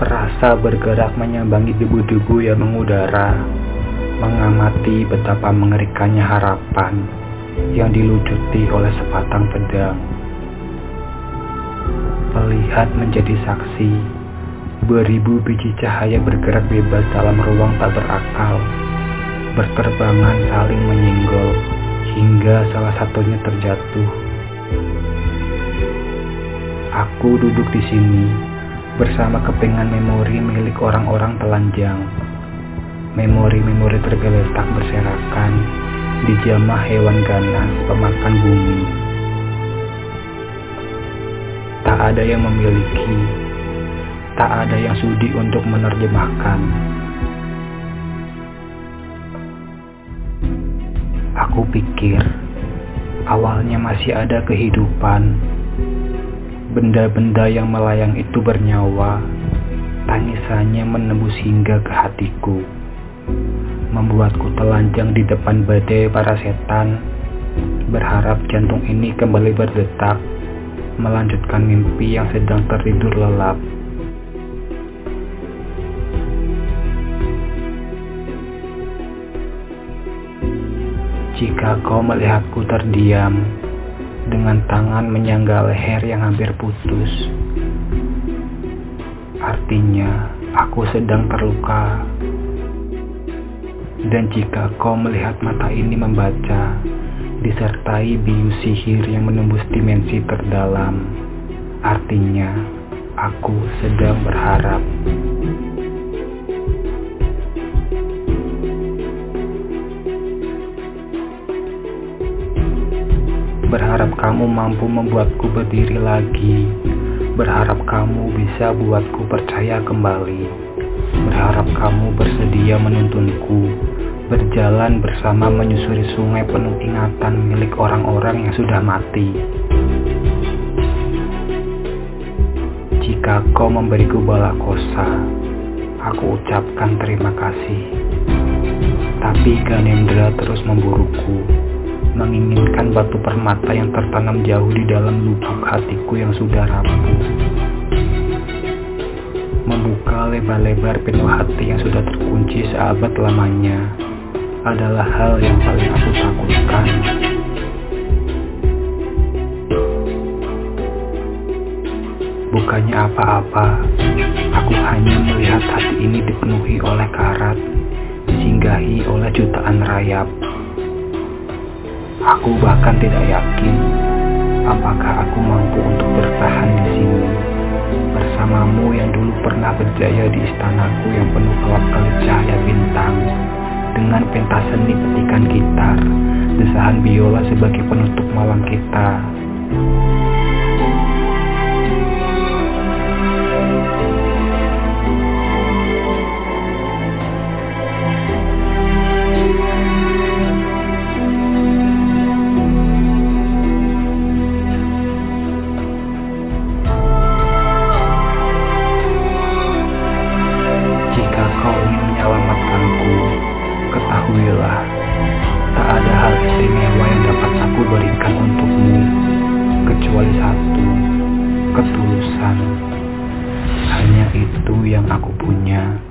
Perasa bergerak menyambangi debu-debu yang mengudara, mengamati betapa mengerikannya harapan yang dilucuti oleh sepatang pedang. Melihat menjadi saksi, beribu biji cahaya bergerak bebas dalam ruang tak berakal, berterbangan saling menyinggol hingga salah satunya terjatuh. Aku duduk di sini bersama kepengan memori milik orang-orang telanjang. Memori-memori tergeletak berserakan di jamah hewan ganas pemakan bumi. Tak ada yang memiliki, tak ada yang sudi untuk menerjemahkan. Aku pikir awalnya masih ada kehidupan Benda-benda yang melayang itu bernyawa, tangisannya menembus hingga ke hatiku, membuatku telanjang di depan badai para setan, berharap jantung ini kembali berdetak, melanjutkan mimpi yang sedang tertidur lelap. Jika kau melihatku terdiam, dengan tangan menyangga leher yang hampir putus. Artinya, aku sedang terluka. Dan jika kau melihat mata ini membaca, disertai bius sihir yang menembus dimensi terdalam, artinya aku sedang berharap. Berharap kamu mampu membuatku berdiri lagi. Berharap kamu bisa buatku percaya kembali. Berharap kamu bersedia menuntunku. Berjalan bersama menyusuri sungai penuh ingatan milik orang-orang yang sudah mati. Jika kau memberiku bala kosa, aku ucapkan terima kasih. Tapi Ganendra terus memburuku batu permata yang tertanam jauh di dalam lubuk hatiku yang sudah rapuh. Membuka lebar-lebar pintu hati yang sudah terkunci seabad lamanya adalah hal yang paling aku takutkan. Bukannya apa-apa, aku hanya melihat hati ini dipenuhi oleh karat, disinggahi oleh jutaan rayap. Aku bahkan tidak yakin apakah aku mampu untuk bertahan di sini bersamamu yang dulu pernah berjaya di istanaku yang penuh kelap-kelip cahaya bintang dengan pentas seni petikan gitar, desahan biola sebagai penutup malam kita. Untukmu, kecuali satu, ketulusan. Hanya itu yang aku punya.